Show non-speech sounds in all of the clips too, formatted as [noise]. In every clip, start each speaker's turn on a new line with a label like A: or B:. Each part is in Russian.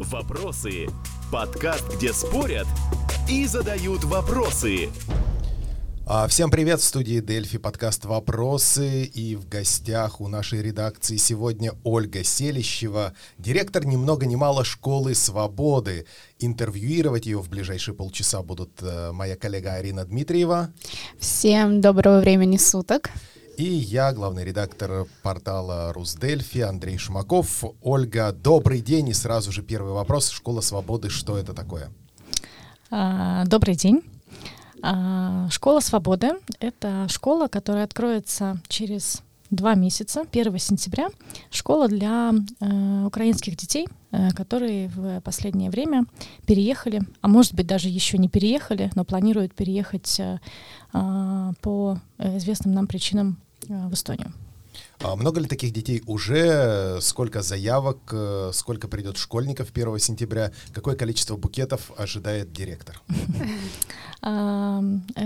A: Вопросы. Подкаст, где спорят и задают вопросы.
B: А, Всем привет, в студии Дельфи, подкаст «Вопросы». И в гостях у нашей редакции сегодня Ольга Селищева, директор ни много ни мало школы свободы. Интервьюировать ее в ближайшие полчаса будут э, моя коллега Арина Дмитриева
C: Всем доброго времени суток.
B: И я, главный редактор портала «Русдельфи» Андрей Шумаков. Ольга, добрый день. И сразу же первый вопрос. Школа свободы, что это такое?
D: А, Добрый день. А, Школа свободы — это школа, которая откроется через два месяца, 1 сентября. Школа для э, украинских детей, которые в последнее время переехали, а может быть даже еще не переехали, но планируют переехать э, а, по э, известным нам причинам э, в Эстонию.
B: А Много ли таких детей уже? Сколько заявок? э, Сколько придет школьников 1 сентября? Какое количество букетов ожидает директор? [laughs]
D: Э,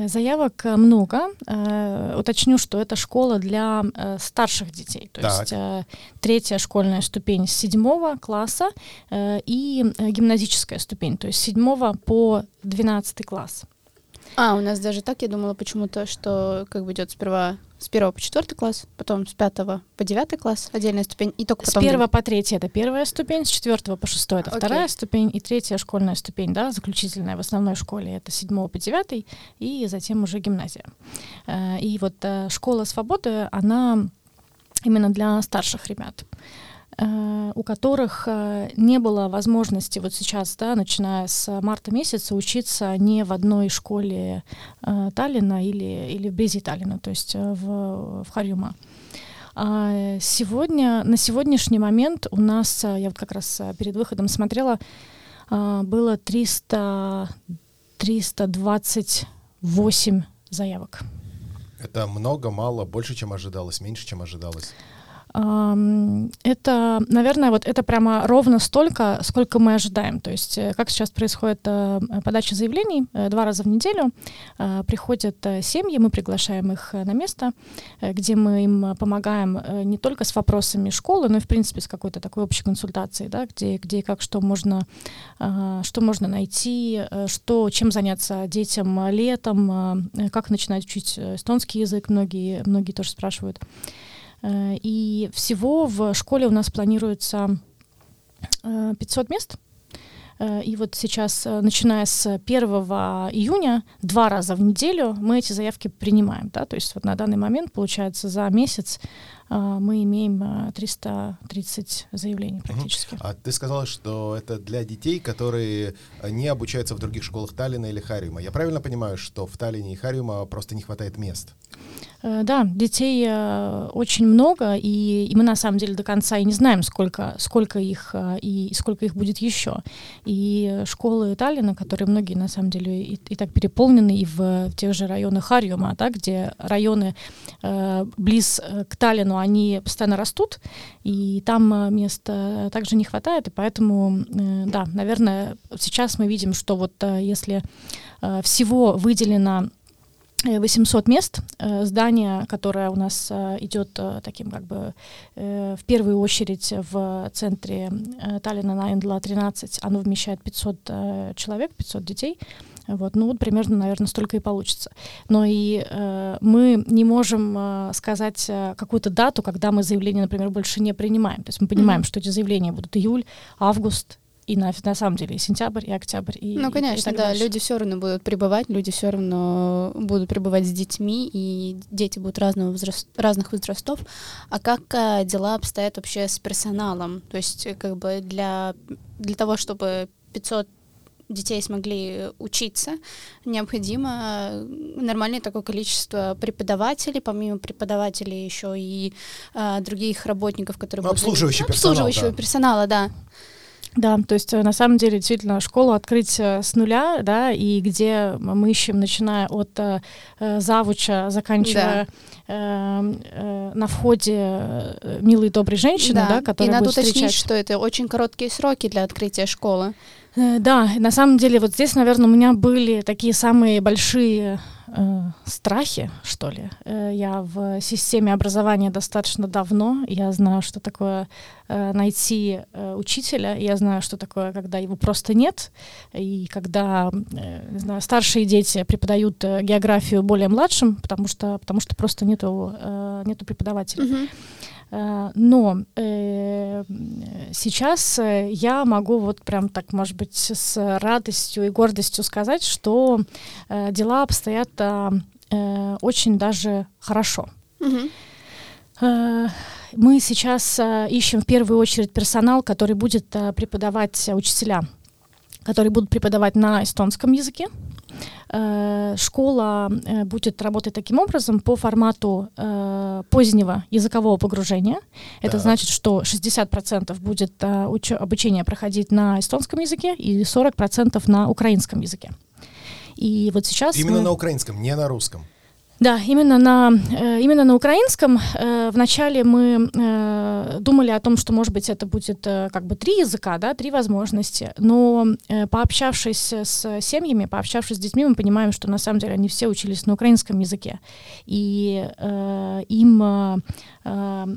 D: Заявок э, много. Э, Уточню, что это школа для э, старших детей, то
B: Так.
D: есть э, третья школьная ступень с седьмого класса э, и э, гимназическая ступень, то есть с седьмого по двенадцатый класс.
C: А, у нас даже так, я думала почему-то, что как бы идет сперва с первого по четвертый класс, потом с пятого по девятый класс, отдельная ступень, и только
D: С
C: потом...
D: первого по третий это первая ступень, с четвертого по шестой это
C: Окей.
D: вторая ступень, и третья школьная ступень, да, заключительная в основной школе это с седьмого по девятый, и затем уже гимназия. Э, И вот э, школа свободы, она именно для старших ребят у которых э, не было возможности вот сейчас, да, начиная с марта месяца, учиться не в одной школе э, Таллина или, или вблизи Таллина, то есть э, в, в Харюма. А сегодня, на сегодняшний момент у нас, э, я вот как раз э, перед выходом смотрела, было 300, 328 заявок.
B: Это много, мало, больше, чем ожидалось, меньше, чем ожидалось.
D: Это, наверное, вот это прямо ровно столько, сколько мы ожидаем. То есть, э, как сейчас происходит э, подача заявлений, э, два раза в неделю приходят семьи, мы приглашаем их на место, где мы им помогаем не только с вопросами школы, но и, в принципе, с какой-то такой общей консультацией, да, где, где как, что можно, что можно найти, что, чем заняться детям летом, как начинать учить эстонский язык, многие, многие тоже спрашивают. Э, И всего в школе у нас планируется э, 500 мест. Э, И вот сейчас, э, начиная с 1 июня, два раза в неделю мы эти заявки принимаем. Да? То есть вот на данный момент, получается, за месяц э, мы имеем э, 330 заявлений практически.
B: А ты сказала, что это для детей, которые э, не обучаются в других школах Таллина или Хариума. Я правильно понимаю, что в Таллине и Хариума просто не хватает мест?
D: Э, Да, детей э, очень много, и, и мы на самом деле до конца и не знаем, сколько, сколько их э, и сколько их будет еще. И школы Таллина, которые многие на самом деле и, и так переполнены, и в, в тех же районах Харьюма, да, где районы э, близ к Таллину, они постоянно растут, и там мест э, также не хватает, и поэтому, э, да, наверное, сейчас мы видим, что вот э, если э, всего выделено 800 мест. Э, Здание, которое у нас э, идет э, таким как бы э, в первую очередь в центре э, Таллина на Эндла 13, оно вмещает 500 э, человек, 500 детей. Вот, ну вот примерно, наверное, столько и получится. Но и э, мы не можем э, сказать э, какую-то дату, когда мы заявление, например, больше не принимаем. То есть мы понимаем,
C: Мгм.
D: что эти заявления будут июль, август и на, на самом деле и сентябрь, и октябрь. И,
C: Ну,
D: и- и
C: конечно,
D: так
C: да,
D: дальше.
C: люди все равно будут пребывать, люди все равно будут пребывать с детьми, и дети будут разного возраст- разных возрастов. А как э, дела обстоят вообще с персоналом? То есть, э, как бы для, для того, чтобы 500 детей смогли учиться, необходимо э, нормальное такое количество преподавателей, помимо преподавателей еще и э, других работников, которые
B: Ну,
C: будут
B: обслуживающий персонал,
C: обслуживающего
B: да.
C: персонала, да.
D: Да, то есть э, на самом деле действительно школу открыть э, с нуля, да, и где мы ищем, начиная от э, э, завуча, заканчивая э, э, на входе милые добрые женщины, да,
C: и
D: которые
C: надо
D: будут
C: уточнить,
D: встречать.
C: что это очень короткие сроки для открытия школы.
D: Э, да, на самом деле вот здесь, наверное, у меня были такие самые большие э, страхи, что ли. Э, я в системе образования достаточно давно. Я знаю, что такое э, найти э, учителя. Я знаю, что такое, когда его просто нет. И когда, э, не знаю, старшие дети преподают э, географию более младшим, потому что, потому что просто нету, э, нету преподавателя.
C: Мгм.
D: Э, Но э, сейчас э, я могу вот прям так, может быть, с радостью и гордостью сказать, что дела обстоят очень даже хорошо. Мы сейчас ищем в первую очередь персонал, который будет преподавать учителя, которые будут преподавать на эстонском языке. Э, Школа э, будет работать таким образом по формату э, позднего языкового погружения. Это
B: Так.
D: значит, что 60% будет э, обучение проходить на эстонском языке и 40% на украинском языке. И вот сейчас
B: Именно
D: мы-
B: на украинском, не на русском.
D: Да, именно на, э, именно на украинском. Э, вначале мы э, думали о том, что, может быть, это будет как бы три языка, да, три возможности. Но пообщавшись с семьями, пообщавшись с детьми, мы понимаем, что на самом деле они все учились на украинском языке. И им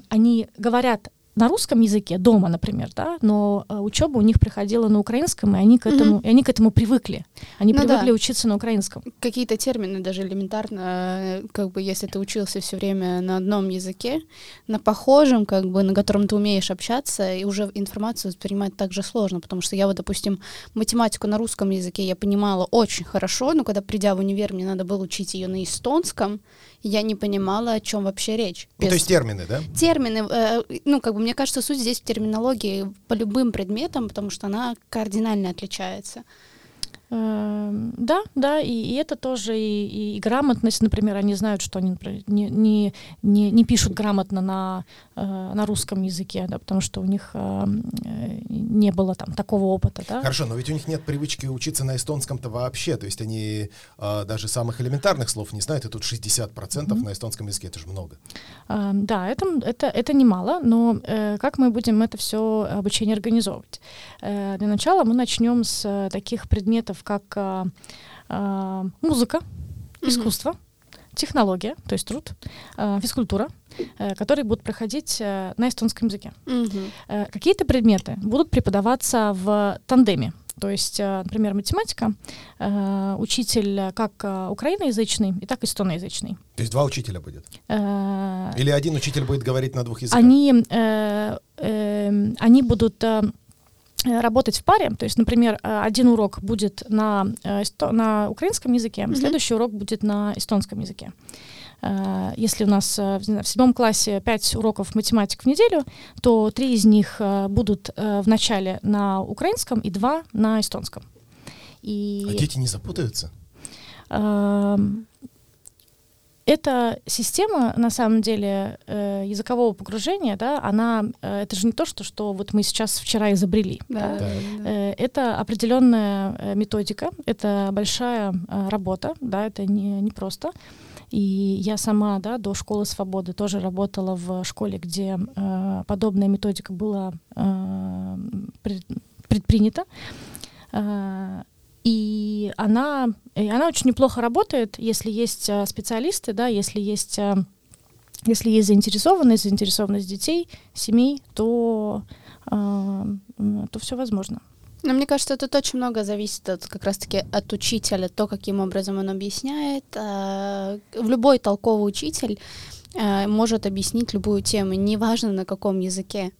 D: они говорят на русском языке дома, например, да, но э, учеба у них проходила на украинском, и они к этому,
C: Мгм.
D: и они к этому привыкли. Они
C: Ну
D: привыкли
C: да.
D: учиться на украинском.
C: Какие-то термины даже элементарно, э, как бы если ты учился все время на одном языке, на похожем, как бы, на котором ты умеешь общаться, и уже информацию воспринимать так же сложно, потому что я вот, допустим, математику на русском языке я понимала очень хорошо, но когда придя в универ, мне надо было учить ее на эстонском, я не понимала, о чем вообще речь.
B: Ну, то
C: Без
B: есть термины, да?
C: термины, э, ну, как бы, мне кажется, суть здесь в терминологии по любым предметам, потому что она кардинально отличается.
D: Эм, Да, да, и, и это тоже и, и грамотность, например, они знают, что они например, не, не, не, не пишут грамотно на, э, на русском языке, да, потому что у них эм, э, не было там такого опыта, да.
B: Хорошо, но ведь у них нет привычки учиться на эстонском-то вообще. То есть они а, даже самых элементарных слов не знают, и тут 60% на эстонском языке, это же много.
D: Эм, Да, это, это, это немало, но э, как мы будем это все обучение организовывать? Э, Для начала мы начнем с э, таких предметов, как э, э, музыка,
C: Мгм.
D: искусство, технология, то есть труд, э, физкультура, э, которые будут проходить э, на эстонском языке.
C: Мгм.
D: Э, Какие-то предметы будут преподаваться в тандеме. То есть, э, например, математика, э, учитель как э, украиноязычный и так эстоноязычный.
B: То есть два учителя будет. Или один учитель будет говорить на двух языках.
D: они, э, э, они будут работать в паре. То есть, например, э, один урок будет на, э, на украинском языке,
C: Мгм.
D: следующий урок будет на эстонском языке. Э, Если у нас э, в седьмом классе пять уроков математик в неделю, то три из них э, будут э, в начале на украинском и два на эстонском. И
B: А дети не запутаются?
D: Эта система, на самом деле, э, языкового погружения, да, она, э, это же не то, что, что вот мы сейчас вчера изобрели.
C: Да,
D: да.
C: да.
D: Э, Это определенная методика, это большая работа, да, это не, не просто. И я сама, да, до школы свободы тоже работала в школе, где э, подобная методика была э, пред- предпринята. Э, и она, и она очень неплохо работает, если есть э, специалисты, да, если есть, э, если есть заинтересованность, заинтересованность детей, семей, то, э, то все возможно.
C: Но мне кажется, тут очень много зависит от, как раз-таки от учителя, то, каким образом он объясняет. В любой толковый учитель может объяснить любую тему, неважно на каком языке.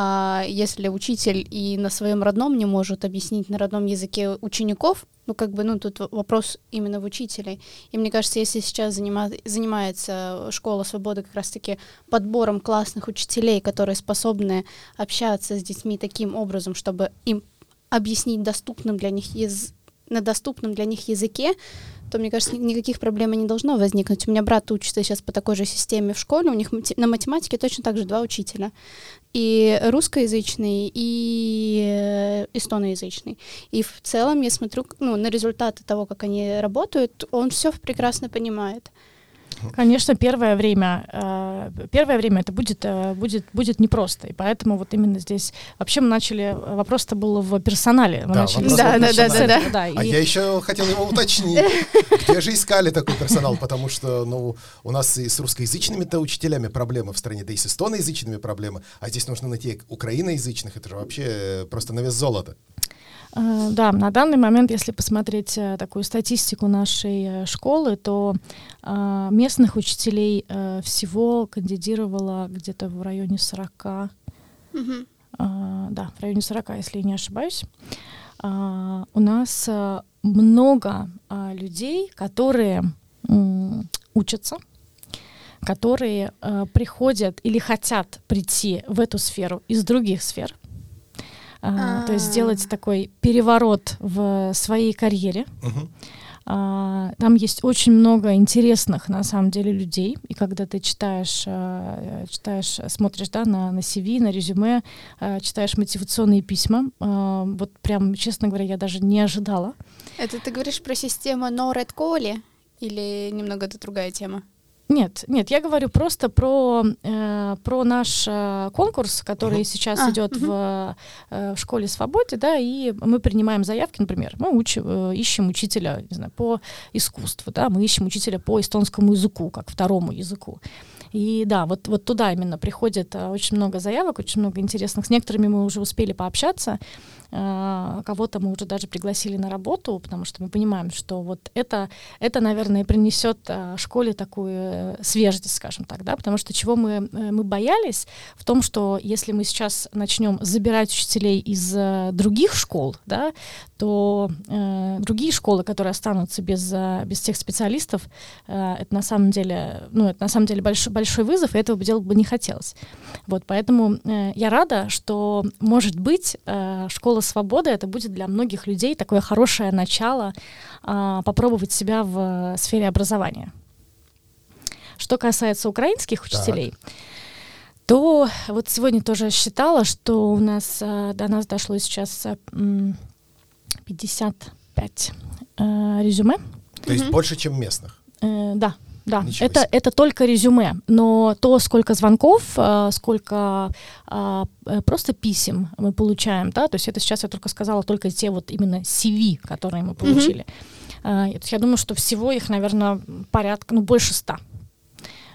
C: А если учитель и на своем родном не может объяснить на родном языке учеников, ну как бы, ну тут вопрос именно в учителе. И мне кажется, если сейчас занима- занимается школа свободы как раз-таки подбором классных учителей, которые способны общаться с детьми таким образом, чтобы им объяснить доступным для них яз- на доступном для них языке, то, мне кажется, ни- никаких проблем не должно возникнуть. У меня брат учится сейчас по такой же системе в школе, у них на математике точно так же два учителя. И русскоязычный, и э, эстоноязычный. И в целом я смотрю ну, на результаты того, как они работают, он все прекрасно понимает.
D: Конечно, первое время, э, первое время это будет, э, будет, будет непросто, и поэтому вот именно здесь вообще мы начали, вопрос-то был в персонале. Мы
B: Да,
D: начали
C: Да, да, да,
B: персональный.
C: да,
D: да.
B: А
D: и-
B: я еще хотел его уточнить. [laughs] Где же искали такой персонал? Потому что, ну, у нас и с русскоязычными-то учителями проблемы в стране, да и с эстоноязычными проблемы. А здесь нужно найти украиноязычных. Это же вообще э, просто на вес золота.
D: Э, Да, на данный момент, если посмотреть э, такую статистику нашей э, школы, то местных учителей всего кандидировало где-то в районе 40,
C: Мгм.
D: э, да, в районе 40, если я не ошибаюсь. У нас много людей, которые учатся, которые приходят или хотят прийти в эту сферу из других сфер. А, То есть
C: А.
D: сделать такой переворот в своей карьере. А, Там есть очень много интересных, на самом деле, людей. И когда ты читаешь, читаешь, смотришь да, на, на CV, на резюме, читаешь мотивационные письма, вот прям, честно говоря, я даже не ожидала.
C: Это ты говоришь про систему No Red Коли или немного это другая тема?
D: Нет, нет, я говорю просто про, э, про наш э, конкурс, который
B: Мгм.
D: сейчас
C: А,
D: идет
C: мгм.
D: в, э, в школе Свободе, да, и мы принимаем заявки, например, мы учим, э, ищем учителя, не знаю, по искусству, да, мы ищем учителя по эстонскому языку, как второму языку. И да, вот, вот туда именно приходит э, очень много заявок, очень много интересных. С некоторыми мы уже успели пообщаться, э, кого-то мы уже даже пригласили на работу, потому что мы понимаем, что вот это, это наверное, принесет э, школе такую э, свежесть, скажем так, да, потому что чего мы, э, мы боялись в том, что если мы сейчас начнем забирать учителей из э, других школ, да, то э, другие школы, которые останутся без, э, без тех специалистов, э, это на самом деле, ну, это на самом деле большой, большой вызов, и этого делать бы не хотелось. Вот, поэтому э, я рада, что, может быть, э, школа свободы это будет для многих людей такое хорошее начало а, попробовать себя в э, сфере образования. Что касается украинских учителей, то вот сегодня тоже считала, что у нас э, до нас дошло сейчас э, м, 55 э, резюме.
B: То есть
C: Мгм.
B: больше, чем местных.
D: Э, да, да,
B: Ничего
D: это,
B: себе.
D: это только резюме, но то, сколько звонков, э, сколько а, э, просто писем мы получаем, да, то есть это сейчас я только сказала только те вот именно CV, которые мы получили. То есть я думаю, что всего их, наверное, порядка, ну, больше ста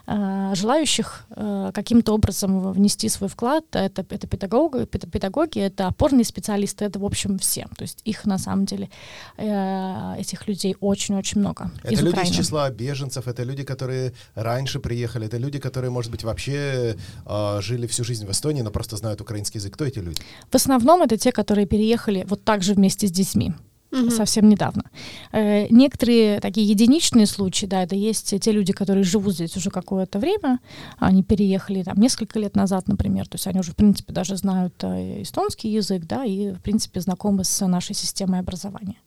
D: желающих э, каким-то образом внести свой вклад. Это, это педагоги, пед- педагоги, это опорные специалисты, это, в общем, все. То есть их, на самом деле, э, этих людей очень-очень много
B: Это
D: из
B: люди
D: Украины.
B: из числа беженцев, это люди, которые раньше приехали, это люди, которые, может быть, вообще э, жили всю жизнь в Эстонии, но просто знают украинский язык. Кто эти люди?
D: В основном это те, которые переехали вот так же вместе с детьми.
C: Мгм.
D: совсем недавно. Э, некоторые такие единичные случаи, да, это есть те люди, которые живут здесь уже какое-то время, они переехали там несколько лет назад, например, то есть они уже, в принципе, даже знают э, эстонский язык, да, и, в принципе, знакомы с нашей системой образования.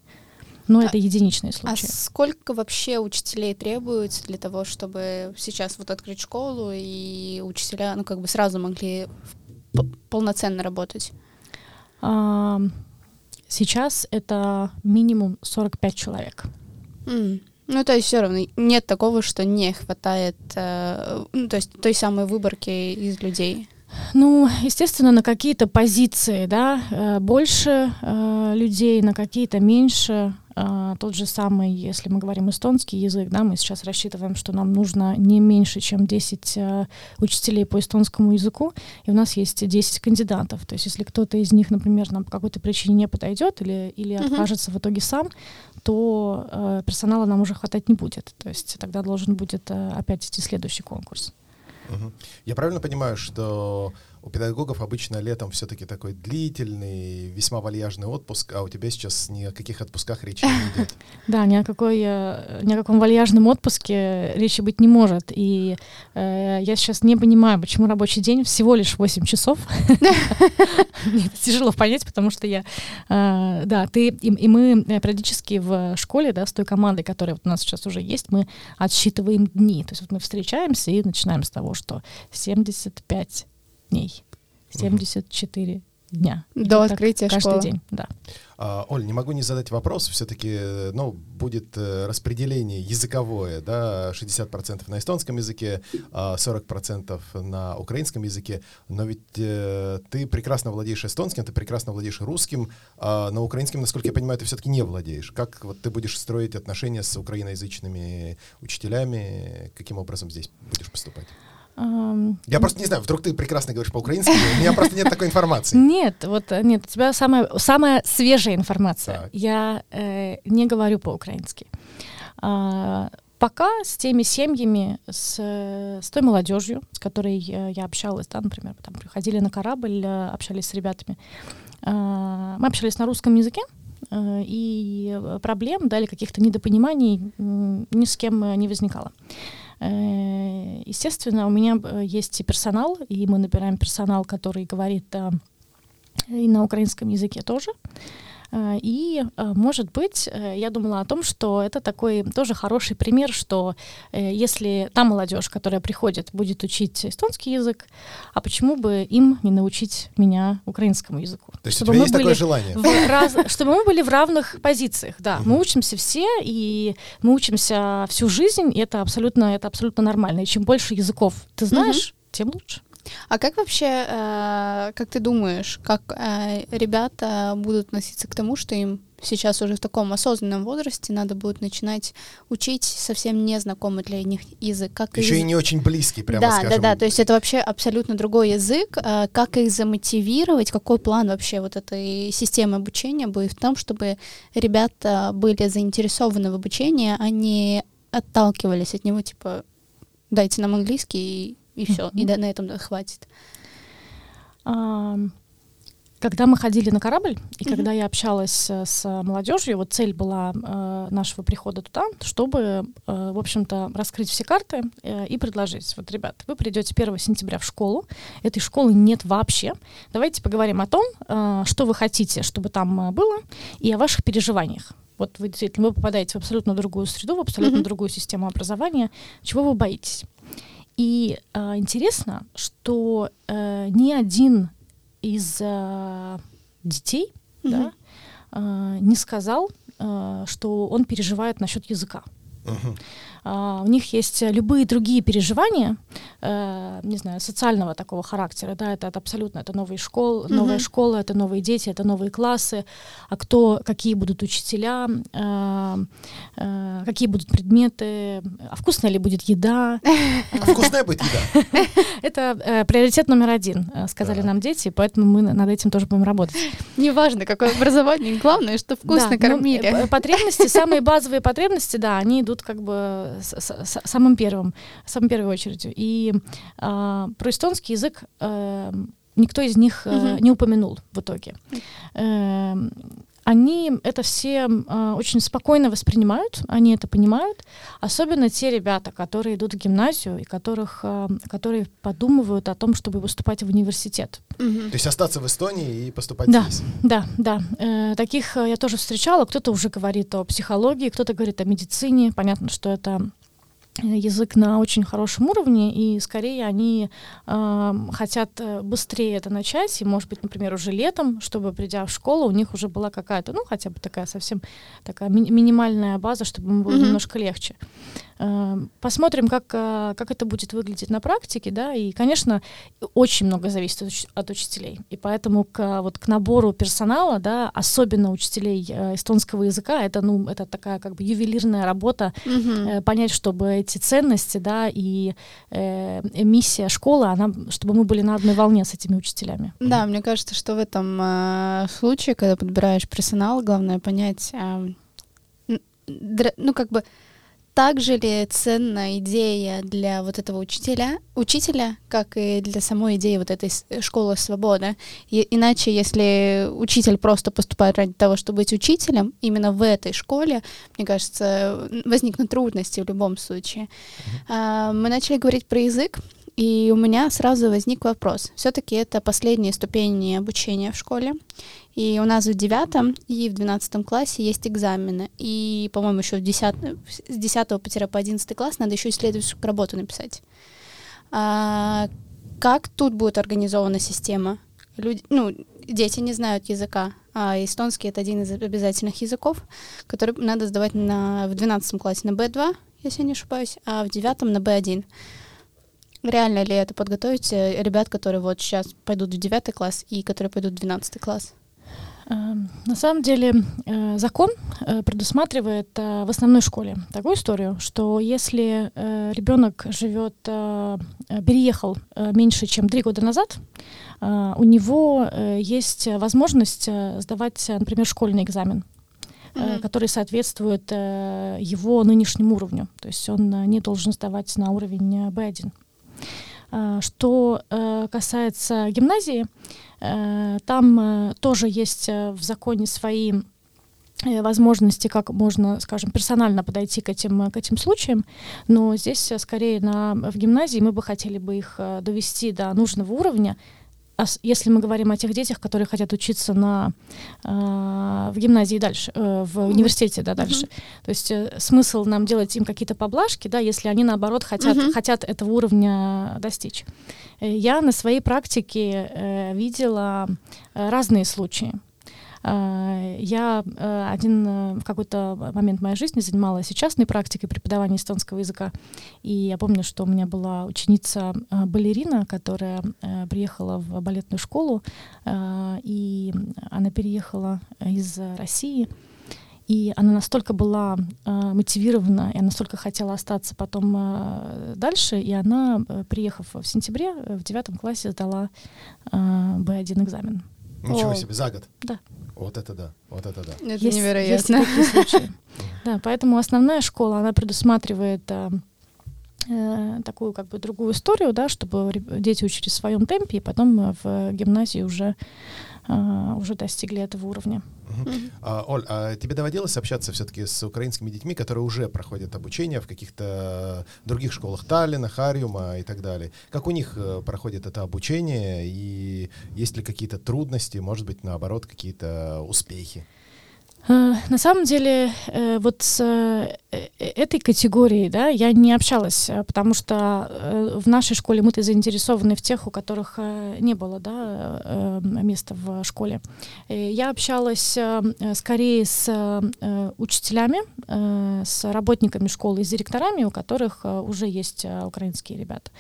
D: Но
C: А-
D: это единичные
C: А
D: случаи.
C: сколько вообще учителей требуется для того, чтобы сейчас вот открыть школу и учителя, ну, как бы сразу могли полноценно работать?
D: Сейчас это минимум 45 человек.
C: М. Ну, то есть все равно нет такого, что не хватает, э, ну, то есть той самой выборки из людей.
D: Ну, естественно, на какие-то позиции, да, э, больше э, людей, на какие-то меньше. Э, Тот же самый, если мы говорим эстонский язык, да, мы сейчас рассчитываем, что нам нужно не меньше, чем 10 э, учителей по эстонскому языку, и у нас есть 10 кандидатов. То есть если кто-то из них, например, нам по какой-то причине не подойдет или, или
C: Мгм.
D: откажется в итоге сам, то э, персонала нам уже хватать не будет. То есть тогда должен будет э, опять идти следующий конкурс.
B: Я правильно понимаю, что у педагогов обычно летом все-таки такой длительный, весьма вальяжный отпуск, а у тебя сейчас ни о каких отпусках речи не [laughs] идет.
D: Да, ни о, какой, э, ни о каком вальяжном отпуске речи быть не может. И э, я сейчас не понимаю, почему рабочий день всего лишь 8 часов. [laughs] Мне это тяжело понять, потому что я... э, Да, ты и и мы э, периодически в школе, да, с той командой, которая вот у нас сейчас уже есть, мы отсчитываем дни. То есть вот мы встречаемся и начинаем с того, что 75 дней, 74 дня.
C: До открытия
D: каждый
C: школы.
D: день, да.
B: А, Оль, не могу не задать вопрос. Все-таки, ну, будет э, распределение языковое, да, 60% на эстонском языке, а 40% на украинском языке. Но ведь э, ты прекрасно владеешь эстонским, ты прекрасно владеешь русским, а на украинском, насколько я понимаю, ты все-таки не владеешь. Как вот ты будешь строить отношения с украиноязычными учителями? Каким образом здесь будешь поступать? Я просто не знаю, вдруг ты прекрасно говоришь по-украински, у меня просто нет такой информации. [laughs]
D: Нет, вот э, нет, у тебя самая, самая свежая информация.
B: Так.
D: Я э, не говорю по-украински. А, пока с теми семьями, с, с той молодежью, с которой э, я общалась, да, например, там приходили на корабль, э, общались с ребятами, а, мы общались на русском языке, и проблем, да, или каких-то недопониманий ни с кем не возникало. Э, Естественно, у меня э, есть и персонал, и мы набираем персонал, который говорит э, и на украинском языке тоже. Э, И, э, может быть, э, я думала о том, что это такой тоже хороший пример, что э, если та молодежь, которая приходит, будет учить эстонский язык, а почему бы им не научить меня украинскому языку?
B: То есть у
D: Чтобы
B: тебя
D: мы
B: есть такое
D: были
B: желание?
D: в раз- чтобы мы были в равных позициях, да. Мы
B: Мгм.
D: учимся все, и мы учимся всю жизнь, и это абсолютно, это абсолютно нормально. И чем больше языков ты знаешь, тем лучше.
C: А как вообще, э, как ты думаешь, как э, ребята будут относиться к тому, что им сейчас уже в таком осознанном возрасте надо будет начинать учить совсем незнакомый для них язык? Как
B: Еще
C: их-
B: и не очень близкий, прямо
C: да,
B: скажем.
C: да, да, то есть это вообще абсолютно другой язык. Э, Как их замотивировать? Какой план вообще вот этой системы обучения будет в том, чтобы ребята были заинтересованы в обучении, а не отталкивались от него, типа, дайте нам английский и, все, и
D: Мгм.
C: да, на этом да, хватит.
D: Ам, Когда мы ходили на корабль, и когда я общалась э, с молодежью, вот цель была э, нашего прихода туда, чтобы, э, в общем-то, раскрыть все карты э, и предложить. Вот, ребят, вы придете 1 сентября в школу, этой школы нет вообще. Давайте поговорим о том, э, что вы хотите, чтобы там э, было, и о ваших переживаниях. Вот вы действительно вы попадаете в абсолютно другую среду, в абсолютно
C: Мгм.
D: другую систему образования. Чего вы боитесь? И э, интересно, что э, ни один из э, детей
C: Мгм.
D: да, э, не сказал, э, что он переживает насчет языка.
B: Мгм.
D: А, у них есть любые другие переживания, э, не знаю, социального такого характера, да, это, это абсолютно, это новые школы, новая
C: Мгм.
D: школа, это новые дети, это новые классы, а кто, какие будут учителя, э, э, какие будут предметы, а вкусная ли будет еда. [laughs]
B: А вкусная будет еда? [laughs]
D: Это э, приоритет номер один, э, сказали нам дети, поэтому мы над этим тоже будем работать.
C: Неважно, какое образование, главное, что вкусно
D: ну,
C: кормили.
D: э, потребности, самые базовые потребности, да, они идут как бы с- с- с- самым первым, самой первой очередью. И а, про эстонский язык э, никто из них э, не упомянул в итоге. Эм, они это все э, очень спокойно воспринимают, они это понимают, особенно те ребята, которые идут в гимназию и которых, э, которые подумывают о том, чтобы поступать в университет.
C: Мгм.
B: То есть остаться в Эстонии и поступать
D: Да.
B: здесь?
D: Да, да. Э, таких э, я тоже встречала. Кто-то уже говорит о психологии, кто-то говорит о медицине. Понятно, что это язык на очень хорошем уровне, и скорее они э, хотят быстрее это начать, и, может быть, например, уже летом, чтобы, придя в школу, у них уже была какая-то, ну, хотя бы такая совсем такая ми- минимальная база, чтобы им было
C: Мгм.
D: немножко легче. Э, Посмотрим, как, э, как это будет выглядеть на практике, да, и, конечно, очень много зависит от, уч- от учителей, и поэтому к, вот, к набору персонала, да, особенно учителей э, эстонского языка, это, ну, это такая как бы ювелирная работа, э, понять, чтобы эти ценности, да, и э, миссия школы, она, чтобы мы были на одной волне с этими учителями.
C: Да, мне кажется, что в этом э, случае, когда подбираешь персонал, главное понять, э, ну как бы так же ли ценна идея для вот этого учителя, учителя, как и для самой идеи вот этой с- школы свободы. И- иначе, если учитель просто поступает ради того, чтобы быть учителем, именно в этой школе, мне кажется, возникнут трудности в любом случае. А, Мы начали говорить про язык, и у меня сразу возник вопрос. Все-таки это последние ступени обучения в школе. И у нас в девятом и в двенадцатом классе есть экзамены. И, по-моему, еще в 10, с 10 по, по 11 класс надо еще исследовательскую работу написать. А, как тут будет организована система? Люди, ну, дети не знают языка, а эстонский это один из обязательных языков, который надо сдавать на, в 12 классе на B2, если я не ошибаюсь, а в 9 на B1. Реально ли это подготовить э, ребят, которые вот сейчас пойдут в 9 класс и которые пойдут в 12 класс?
D: Эм, на самом деле э, закон э, предусматривает в основной школе такую историю, что если ребенок живет, переехал меньше, чем три года назад, у него есть возможность сдавать, например, школьный экзамен mm-hmm. который соответствует его нынешнему уровню. То есть он не должен сдавать на уровень B1. А, что э, касается гимназии, э, там э, тоже есть в законе свои возможности, как можно, скажем, персонально подойти к этим, к этим случаям, но здесь скорее на, в гимназии мы бы хотели бы их довести до нужного уровня, если мы говорим о тех детях, которые хотят учиться на, э, в гимназии дальше, э, в университете да, дальше, uh-huh. то есть э, смысл нам делать им какие-то поблажки, да, если они наоборот хотят, uh-huh. хотят этого уровня достичь. Э, я на своей практике э, видела э, разные случаи. А, я э, один э, в какой-то момент моей жизни занималась частной практикой преподавания эстонского языка. И я помню, что у меня была ученица э, которая приехала в балетную школу, и она переехала из России. И она настолько была э, мотивирована, и она настолько хотела остаться потом э, дальше, и она, приехав в сентябре, в девятом классе сдала э, B1 экзамен.
B: Ничего О. себе, за год?
D: Да.
B: Вот это да, вот это да.
C: Это есть, невероятно. Есть. [laughs]
D: Да, поэтому основная школа, она предусматривает э, э, такую как бы другую историю, да, чтобы дети учились в своем темпе, и потом в гимназии уже уже достигли этого уровня.
B: А, Оль, а тебе доводилось общаться все-таки с украинскими детьми, которые уже проходят обучение в каких-то других школах Таллина, Хариума и так далее? Как у них э, проходит это обучение и есть ли какие-то трудности, может быть, наоборот, какие-то успехи?
D: Э, на самом деле, э, вот с э, этой категорией да, я не общалась, потому что в нашей школе мы-то заинтересованы в тех, у которых не было да, места в школе. Я общалась скорее с учителями, с работниками школы и с директорами, у которых уже есть украинские ребята.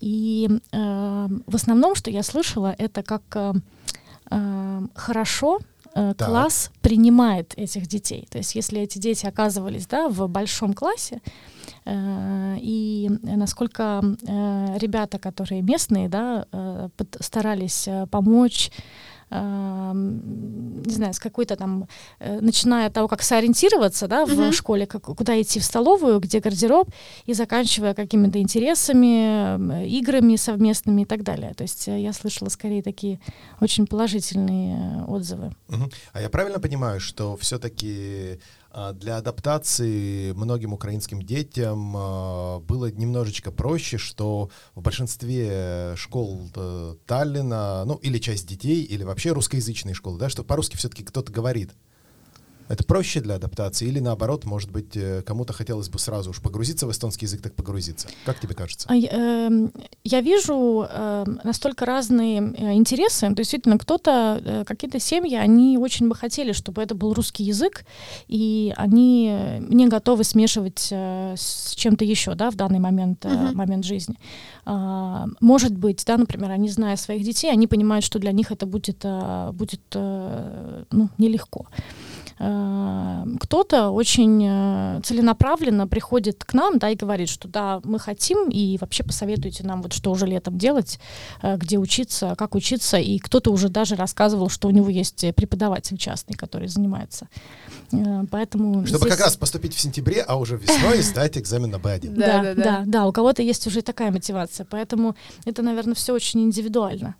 D: И в основном, что я слышала, это как хорошо э, класс принимает этих детей. То есть если эти дети оказывались да, в большом классе, э, и насколько э, ребята, которые местные, да, э, старались помочь не знаю, с какой-то там, э, начиная от того, как сориентироваться, да, в uh-huh. школе, как, куда идти в столовую, где гардероб, и заканчивая какими-то интересами, играми совместными и так далее. То есть э, я слышала скорее такие очень положительные отзывы.
B: Uh-huh. А я правильно понимаю, что все-таки для адаптации многим украинским детям а, было немножечко проще, что в большинстве школ э, Таллина, ну или часть детей, или вообще русскоязычные школы, да, что по-русски все-таки кто-то говорит. Это проще для адаптации или наоборот, может быть, э, кому-то хотелось бы сразу уж погрузиться в эстонский язык, так погрузиться? Как тебе кажется?
D: А, э, я вижу э, настолько разные э, интересы. То есть, действительно, кто-то, э, какие-то семьи, они очень бы хотели, чтобы это был русский язык, и они не готовы смешивать э, с чем-то еще, да, в данный момент, э, uh-huh. момент жизни. Э, может быть, да, например, они, зная своих детей, они понимают, что для них это будет, э, будет э, ну, нелегко. Э, кто-то очень э, целенаправленно приходит к нам, да, и говорит, что да, мы хотим, и вообще посоветуйте нам вот что уже летом делать, э, где учиться, как учиться, и кто-то уже даже рассказывал, что у него есть преподаватель частный, который занимается. Поэтому
B: Чтобы здесь... как раз поступить в сентябре, а уже весной сдать экзамен на B1.
D: Да, да, да, да, у кого-то есть уже такая мотивация, поэтому это, наверное, все очень индивидуально.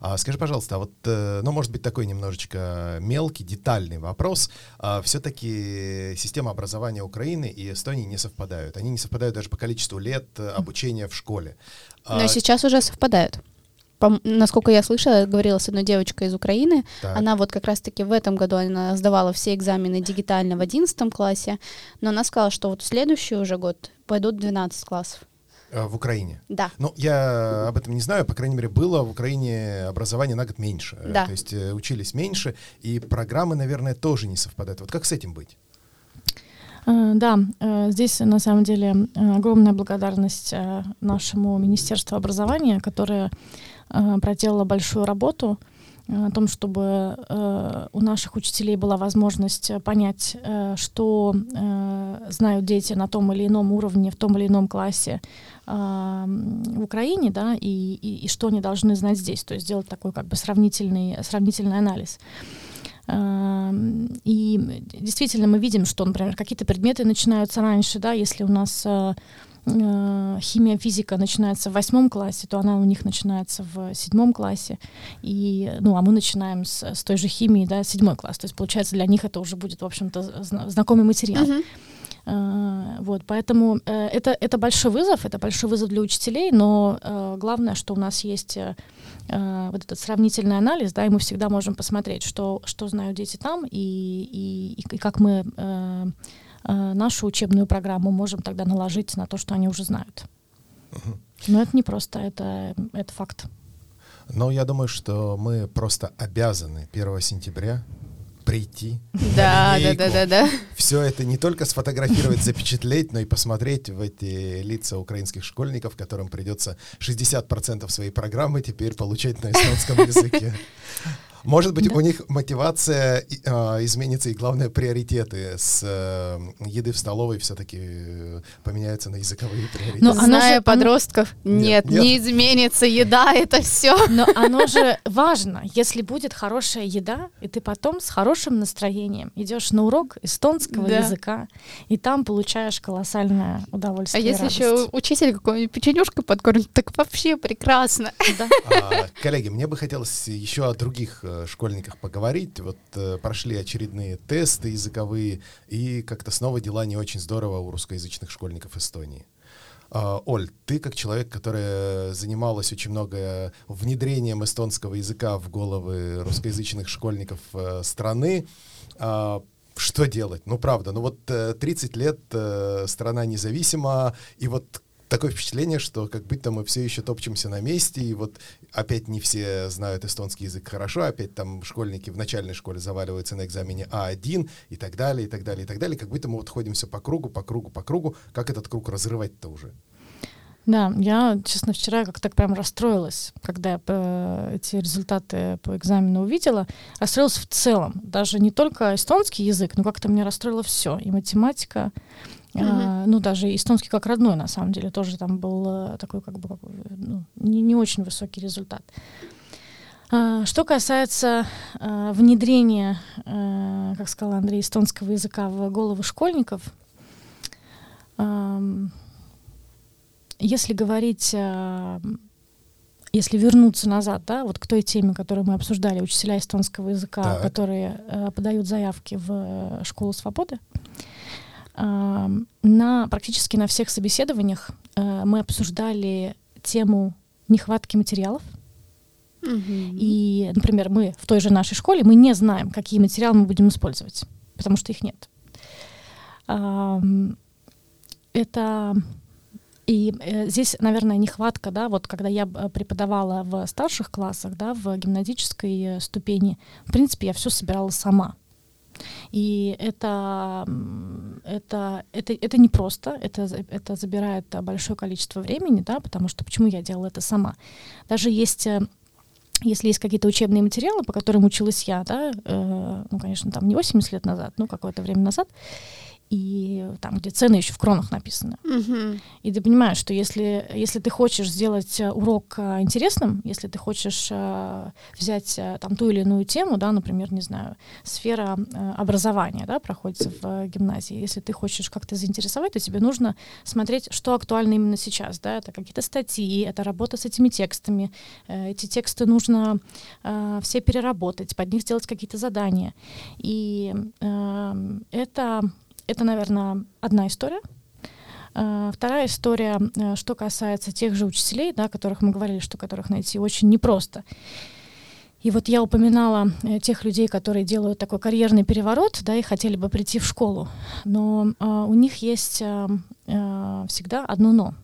B: А скажи, пожалуйста, а вот, э, ну, может быть, такой немножечко мелкий, детальный вопрос. А все-таки система образования Украины и Эстонии не совпадают. Они не совпадают даже по количеству лет э, обучения в школе.
C: Но а... сейчас уже совпадают. По, насколько я слышала, говорила с одной девочкой из Украины, так. она вот как раз-таки в этом году она сдавала все экзамены дигитально в 11 классе, но она сказала, что вот в следующий уже год пойдут 12 классов.
B: Э, в Украине?
C: Да.
B: Ну, я об этом не знаю, по крайней мере, было в Украине образование на год меньше.
C: Да.
B: То есть э, учились меньше, и программы, наверное, тоже не совпадают. Вот как с этим быть?
D: Э, Да, э, здесь на самом деле э, огромная благодарность э, нашему Министерству образования, которое э, проделало большую работу э, о том, чтобы э, у наших учителей была возможность э, понять, э, что знают дети на том или ином уровне, в том или ином классе в Украине, да, и, и, и что они должны знать здесь, то есть сделать такой как бы сравнительный, сравнительный анализ. Эм, И действительно мы видим, что, например, какие-то предметы начинаются раньше, да, если у нас э, химия, физика начинается в восьмом классе, то она у них начинается в седьмом классе, и, ну, а мы начинаем с, с той же химии, да, седьмой класс, то есть, получается, для них это уже будет, в общем-то, зна- знакомый материал. Э, Вот, поэтому э, это, это большой вызов, это большой вызов для учителей, но главное, что у нас есть вот этот сравнительный анализ, да, и мы всегда можем посмотреть, что, что знают дети там, и, и, и- как мы нашу учебную программу можем тогда наложить на то, что они уже знают. Но это не просто, это, это факт.
B: Но я думаю, что мы просто обязаны 1 сентября прийти.
C: Да, да, да, да, да.
B: Все это не только сфотографировать, запечатлеть, но и посмотреть в эти лица украинских школьников, которым придется 60% своей программы теперь получать на эстонском языке. [laughs] Может быть, у них мотивация а, изменится, и главное, приоритеты с э, еды в столовой все-таки э, поменяются на языковые [laughs] приоритеты.
D: Но оно же-
C: Зная
D: оно-
C: подростков,
B: Нет,
C: нет, не изменится еда, [laughs] это все.
D: Но оно же важно, если будет хорошая еда, и ты потом с хорошим настроением идешь на урок эстонского
C: Да.
D: языка, и там получаешь колоссальное
C: А
D: удовольствие. и
C: если еще
D: радость.
C: учитель какой-нибудь печенюшкой подкормит, так вообще прекрасно.
D: Да.
B: А, коллеги, мне бы хотелось еще о других э, школьниках поговорить. Вот э, прошли очередные тесты языковые, и как-то снова дела не очень здорово у русскоязычных школьников Эстонии. А, Оль, ты как человек, которая занималась очень много внедрением эстонского языка в головы русскоязычных школьников э, страны, а, что делать? Ну, правда, ну вот э, 30 лет э, страна независима, и вот такое впечатление, что как будто мы все еще топчемся на месте, и вот опять не все знают эстонский язык хорошо, опять там школьники в начальной школе заваливаются на экзамене А1 и так далее, и так далее, и так далее, как будто мы вот ходимся по кругу, по кругу, по кругу, как этот круг разрывать-то уже?
D: Да, я, честно, вчера как-то так прям расстроилась, когда я э, эти результаты по экзамену увидела. Расстроилась в целом. Даже не только эстонский язык, но как-то меня расстроило все. И математика,
C: Мгм.
D: ну даже эстонский как родной, на самом деле, тоже там был э, такой как бы ну, не, не очень высокий результат. А, Что касается э, внедрения, э, как сказал Андрей, эстонского языка в головы школьников, если говорить, если вернуться назад, да, вот к той теме, которую мы обсуждали, учителя эстонского языка,
B: Так.
D: которые подают заявки в школу свободы, на практически на всех собеседованиях э, мы обсуждали тему нехватки материалов. И, например, мы в той же нашей школе мы не знаем, какие материалы мы будем использовать, потому что их нет. Это и э, здесь, наверное, нехватка, да, вот когда я б, преподавала в старших классах, да, в гимназической э, ступени, в принципе, я все собирала сама. И это, это, это, это непросто, это, за- это забирает а, большое количество времени, да, потому что почему я делала это сама? Даже есть э, если есть какие-то учебные материалы, по которым училась я, да, э, ну, конечно, там не 80 лет назад, но какое-то время назад, и там, где цены еще в кронах написаны.
C: Мгм.
D: И ты понимаешь, что если, если ты хочешь сделать э, урок э, интересным, если ты хочешь э, взять там ту или иную тему, да, например, не знаю, сфера образования, да, проходится в гимназии, если ты хочешь как-то заинтересовать, то тебе нужно смотреть, что актуально именно сейчас, да, это какие-то статьи, это работа с этими текстами, эти тексты нужно все переработать, под них сделать какие-то задания. И э, это, это, наверное, одна история. А, Вторая история, э, что касается тех же учителей, да, о которых мы говорили, что которых найти очень непросто. И вот я упоминала э, тех людей, которые делают такой карьерный переворот, да, и хотели бы прийти в школу, но а, у них есть а, всегда одно но.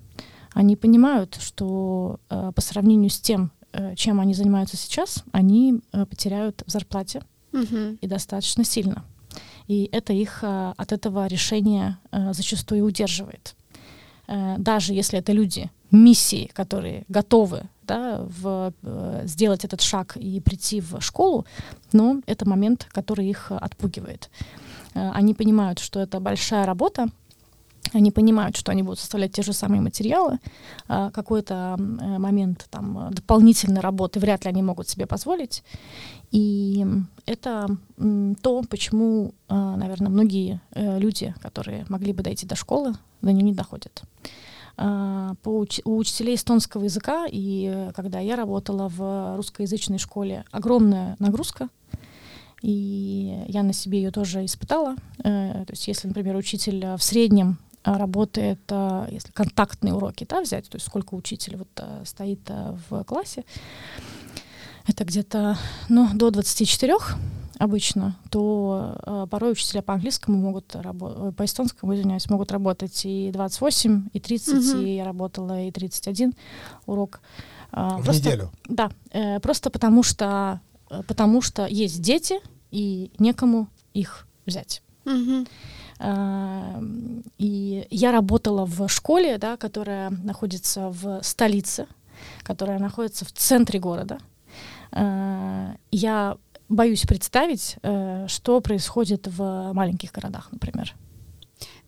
D: они понимают, что э, по сравнению с тем, э, чем они занимаются сейчас, они э, потеряют в зарплате
C: Мгм.
D: и достаточно сильно. И это их э, от этого решения э, зачастую удерживает. Э, Даже если это люди миссии, которые готовы да, в, сделать этот шаг и прийти в школу, но это момент, который их отпугивает. Они понимают, что это большая работа, они понимают, что они будут составлять те же самые материалы, а какой-то э, момент там э, дополнительной работы вряд ли они могут себе позволить. И это то, почему, наверное, многие э, люди, которые могли бы дойти до школы, до нее не доходят. А, По у учителей эстонского языка, и когда я работала в русскоязычной школе, огромная нагрузка, и я на себе ее тоже испытала. То есть если, например, учитель в среднем работает, э, если контактные уроки да, взять, то есть сколько учитель вот э, стоит в классе, это где-то ну, до 24 обычно, то э, порой учителя по английскому могут работать, по эстонскому, извиняюсь, могут работать и 28, и 30,
C: Мгм.
D: и я работала и 31 урок. А,
B: В
D: просто-
B: неделю.
D: Да, э, просто потому что, э, потому что есть дети, и некому их взять.
C: Мгм.
D: А, И я работала в школе, да, которая находится в столице, которая находится в центре города. А, Я боюсь представить, э, что происходит в маленьких городах, например.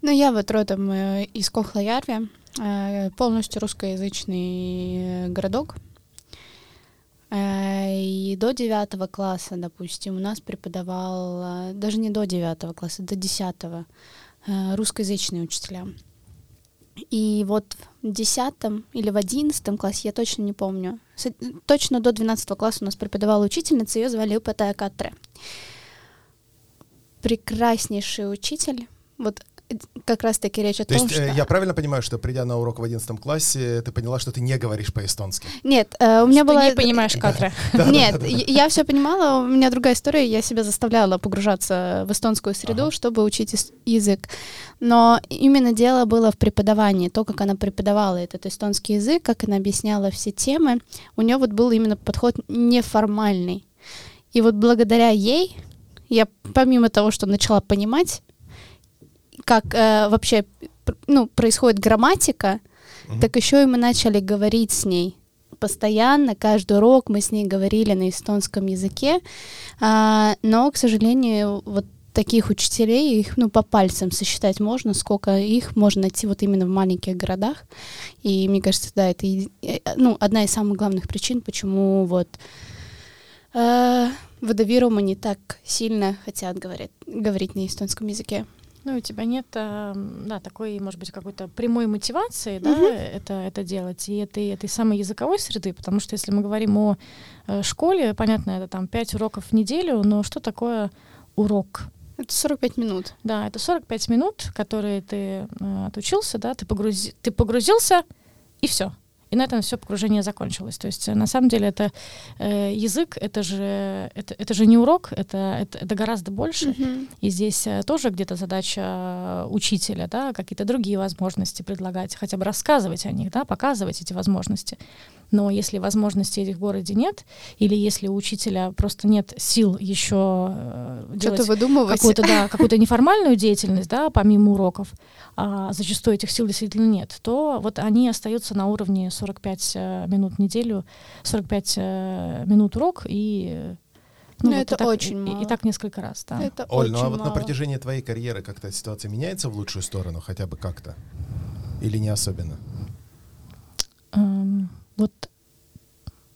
C: Ну, я вот родом э, из Кохлоярви, э, полностью русскоязычный э, городок. Э, И до девятого класса, допустим, у нас преподавал, э, даже не до девятого класса, до десятого, э, русскоязычные учителя. И вот в десятом или в одиннадцатом классе, я точно не помню, точно до двенадцатого класса у нас преподавала учительница, ее звали Упатая Катре. Прекраснейший учитель. Вот как раз-таки речь о
B: То
C: том,
B: есть
C: что...
B: э, я правильно понимаю, что придя на урок в 11 классе, ты поняла, что ты не говоришь по-эстонски?
C: Нет, э, у меня
D: Что
C: была...
D: не понимаешь, Катра. [laughs]
C: Нет, я- все понимала, у меня другая история, я себя заставляла погружаться в эстонскую среду, чтобы учить язык. Но именно дело было в преподавании, то, как она преподавала этот эстонский язык, как она объясняла все темы, у нее вот был именно подход неформальный. И вот благодаря ей я, помимо того, что начала понимать, как э, вообще ну, происходит грамматика,
B: Мгм.
C: так еще и мы начали говорить с ней. Постоянно, каждый урок мы с ней говорили на эстонском языке, А, но, к сожалению, вот таких учителей, их ну, по пальцам сосчитать можно, сколько их можно найти вот именно в маленьких городах. И мне кажется, да, это еди- э, ну, одна из самых главных причин, почему вот э, водовирумы не так сильно хотят говорить, говорить на эстонском языке.
D: Ну, у тебя нет, эм, да, такой, может быть, какой-то прямой мотивации, да,
C: Мгм.
D: это, это делать, и этой, этой самой языковой среды, потому что если мы говорим о э, школе, понятно, это там 5 уроков в неделю, но что такое урок?
C: Это 45 минут.
D: Да, это 45 минут, которые ты э, отучился, да, ты, погрузи, ты погрузился, и все. И на этом все погружение закончилось. То есть, э, на самом деле, это э, язык, это же, это, это же не урок, это, это, это гораздо больше.
C: Мгм.
D: И здесь э, тоже где-то задача э, учителя, да, какие-то другие возможности предлагать, хотя бы рассказывать о них, да, показывать эти возможности. Но если возможностей этих в городе нет, или если у учителя просто нет сил еще э,
C: Что-то
D: делать
C: выдумывать.
D: какую-то, да, какую-то неформальную деятельность, да, помимо уроков, а зачастую этих сил действительно нет, то вот они остаются на уровне 45 э, минут в неделю, 45 э, минут урок и э,
C: Ну,
D: вот
C: это
D: и так-
C: очень
D: и- и,
C: мало.
D: так несколько раз, да.
C: Это
B: Оль, ну а вот на
C: мало.
B: протяжении твоей карьеры как-то ситуация меняется в лучшую сторону, хотя бы как-то? Или не особенно?
D: Эм, вот,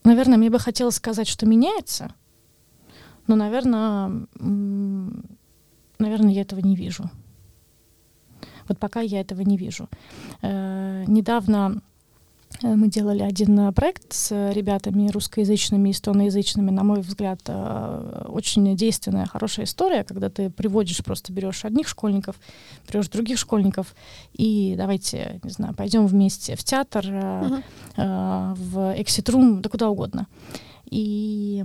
D: наверное, мне бы хотелось сказать, что меняется, но, наверное, наверное, я этого не вижу. Вот пока я этого не вижу. Э, недавно мы делали один э, проект с ребятами русскоязычными и эстоноязычными. На мой взгляд, э, очень действенная, хорошая история, когда ты приводишь, просто берешь одних школьников, берешь других школьников, и давайте, не знаю, пойдем вместе в театр, э, э, в экситрум, да куда угодно. И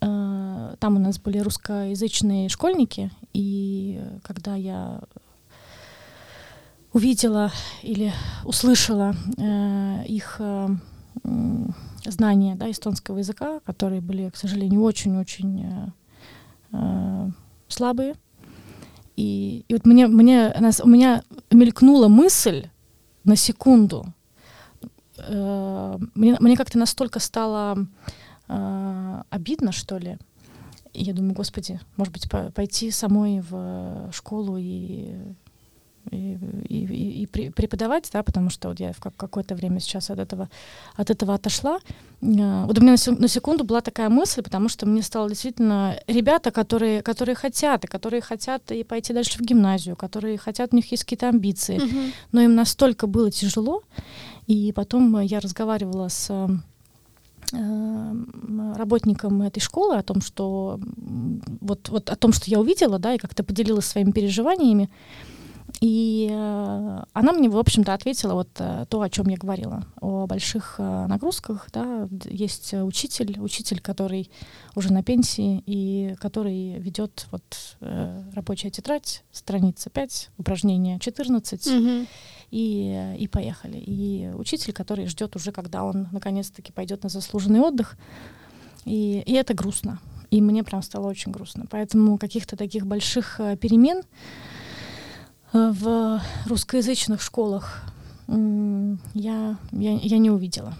D: э, там у нас были русскоязычные школьники, и э, когда я увидела или услышала э, их э, знания да, эстонского языка, которые были, к сожалению, очень-очень э, э, слабые. И, и вот мне, мне, у меня мелькнула мысль на секунду. Э, мне, мне как-то настолько стало э, обидно, что ли. И я думаю, господи, может быть, по, пойти самой в школу и и, и, и преподавать, да, потому что вот я в какое-то время сейчас от этого, от этого отошла. А, вот у меня на секунду была такая мысль, потому что мне стало действительно ребята, которые, которые хотят, и которые хотят и пойти дальше в гимназию, которые хотят, у них есть какие-то амбиции, mm-hmm. но им настолько было тяжело, и потом я разговаривала с э, работникам этой школы о том, что вот, вот о том, что я увидела, да, и как-то поделилась своими переживаниями. И э, она мне, в общем-то, ответила вот э, то, о чем я говорила, о больших э, нагрузках. Да. Есть учитель, учитель, который уже на пенсии и который ведет вот рабочая тетрадь, страница 5, упражнение 14, угу. и, и поехали. И учитель, который ждет уже, когда он наконец-таки пойдет на заслуженный отдых. И, и это грустно. И мне прям стало очень грустно. Поэтому каких-то таких больших перемен в русскоязычных школах я, я, я не увидела.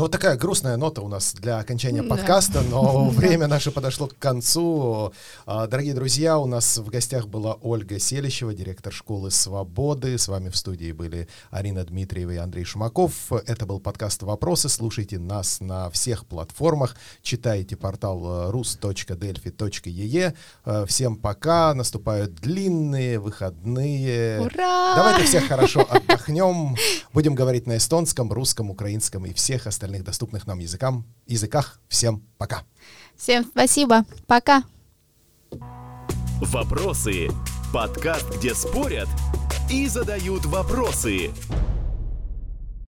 B: Ну, вот такая грустная нота у нас для окончания подкаста, но [laughs] время наше подошло к концу. А, дорогие друзья, у нас в гостях была Ольга Селищева, директор школы «Свободы». С вами в студии были Арина Дмитриева и Андрей Шумаков. Это был подкаст «Вопросы». Слушайте нас на всех платформах. Читайте портал э, rus.delphi.ee. Э, всем пока. Наступают длинные выходные.
C: Ура!
B: Давайте всех хорошо отдохнем. Будем говорить на эстонском, русском, украинском и всех остальных остальных доступных нам языкам, языках. Всем пока.
C: Всем спасибо. Пока.
A: Вопросы. Подкаст, где спорят и задают вопросы.